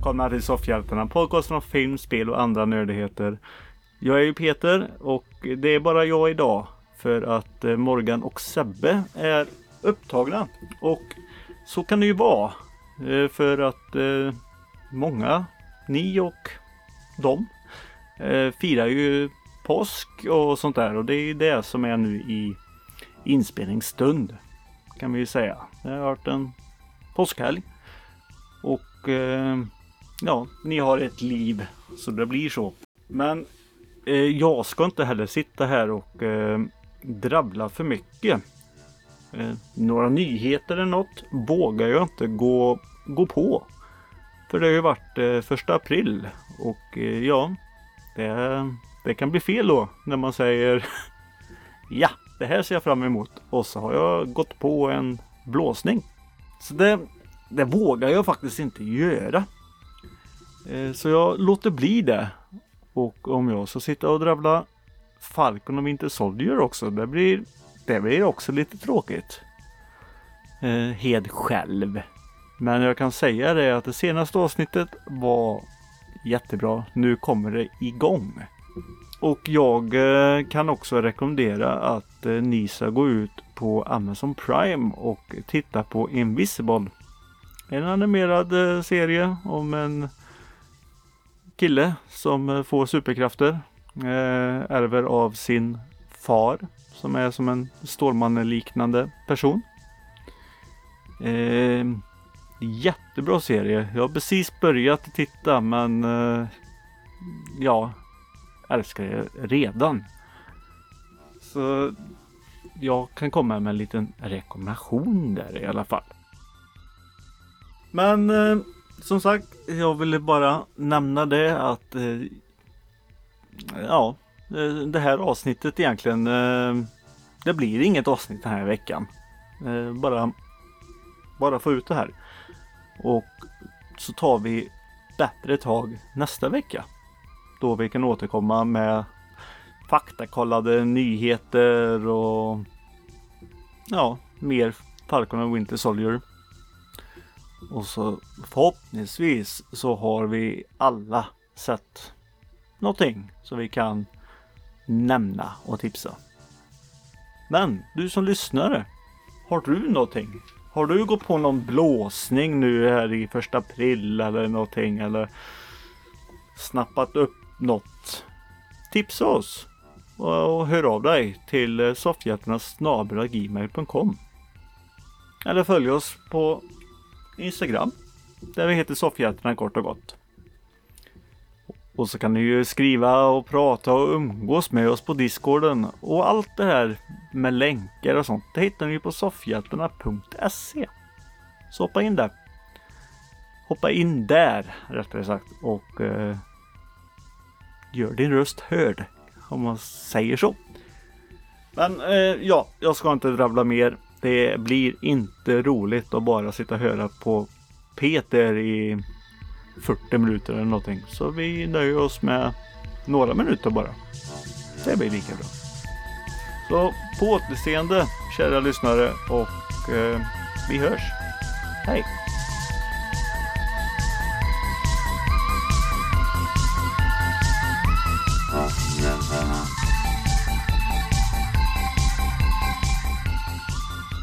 Välkomna till Soffhjältarna, podcasten om film, spel och andra nördigheter. Jag är ju Peter och det är bara jag idag för att eh, Morgan och Sebbe är upptagna. Och så kan det ju vara. Eh, för att eh, många, ni och de, firar ju påsk och sånt där. Och det är ju det som är nu i inspelningsstund. Kan vi ju säga. Det har varit en påskhelg. Och eh, ja, ni har ett liv så det blir så. Men eh, jag ska inte heller sitta här och eh, drabbla för mycket. Eh, några nyheter eller något vågar jag inte gå, gå på. För det har ju varit eh, första april och eh, ja, det, det kan bli fel då när man säger ja, det här ser jag fram emot och så har jag gått på en blåsning. Så det, det vågar jag faktiskt inte göra. Eh, så jag låter bli det. Och om jag ska sitta och drabbla Falcon och Winter Soldier också, det blir, det blir också lite tråkigt. Eh, Hed själv. Men jag kan säga det att det senaste avsnittet var jättebra. Nu kommer det igång. Och jag eh, kan också rekommendera att eh, ni ska gå ut på Amazon Prime och titta på Invisible. En animerad serie om en kille som eh, får superkrafter. Eh, ärver av sin far som är som en Stålmannen-liknande person. Eh, jättebra serie. Jag har precis börjat titta men eh, ja, älskar det redan. Så jag kan komma med en liten rekommendation där i alla fall. Men eh, som sagt, jag ville bara nämna det att eh, ja, eh, det här avsnittet egentligen. Eh, det blir inget avsnitt den här veckan. Eh, bara, bara få ut det här. Och så tar vi bättre tag nästa vecka. Då vi kan återkomma med faktakollade nyheter och ja, mer Falcon och Winter Soldier. Och så förhoppningsvis så har vi alla sett någonting som vi kan nämna och tipsa. Men du som lyssnare, har du någonting? Har du gått på någon blåsning nu här i första april eller någonting eller snappat upp något? Tipsa oss och hör av dig till eh, soffhjältarnas.gmail.com Eller följ oss på Instagram där vi heter Soffhjältarna kort och gott. Och så kan ni ju skriva och prata och umgås med oss på discorden och allt det här med länkar och sånt. Det hittar ni på soffhjältarna.se. Så hoppa in där. Hoppa in där rättare sagt och eh, gör din röst hörd. Om man säger så. Men eh, ja, jag ska inte drabbla mer. Det blir inte roligt att bara sitta och höra på Peter i 40 minuter eller någonting. Så vi nöjer oss med några minuter bara. Det blir lika bra. Så på återseende kära lyssnare och eh, vi hörs. Hej!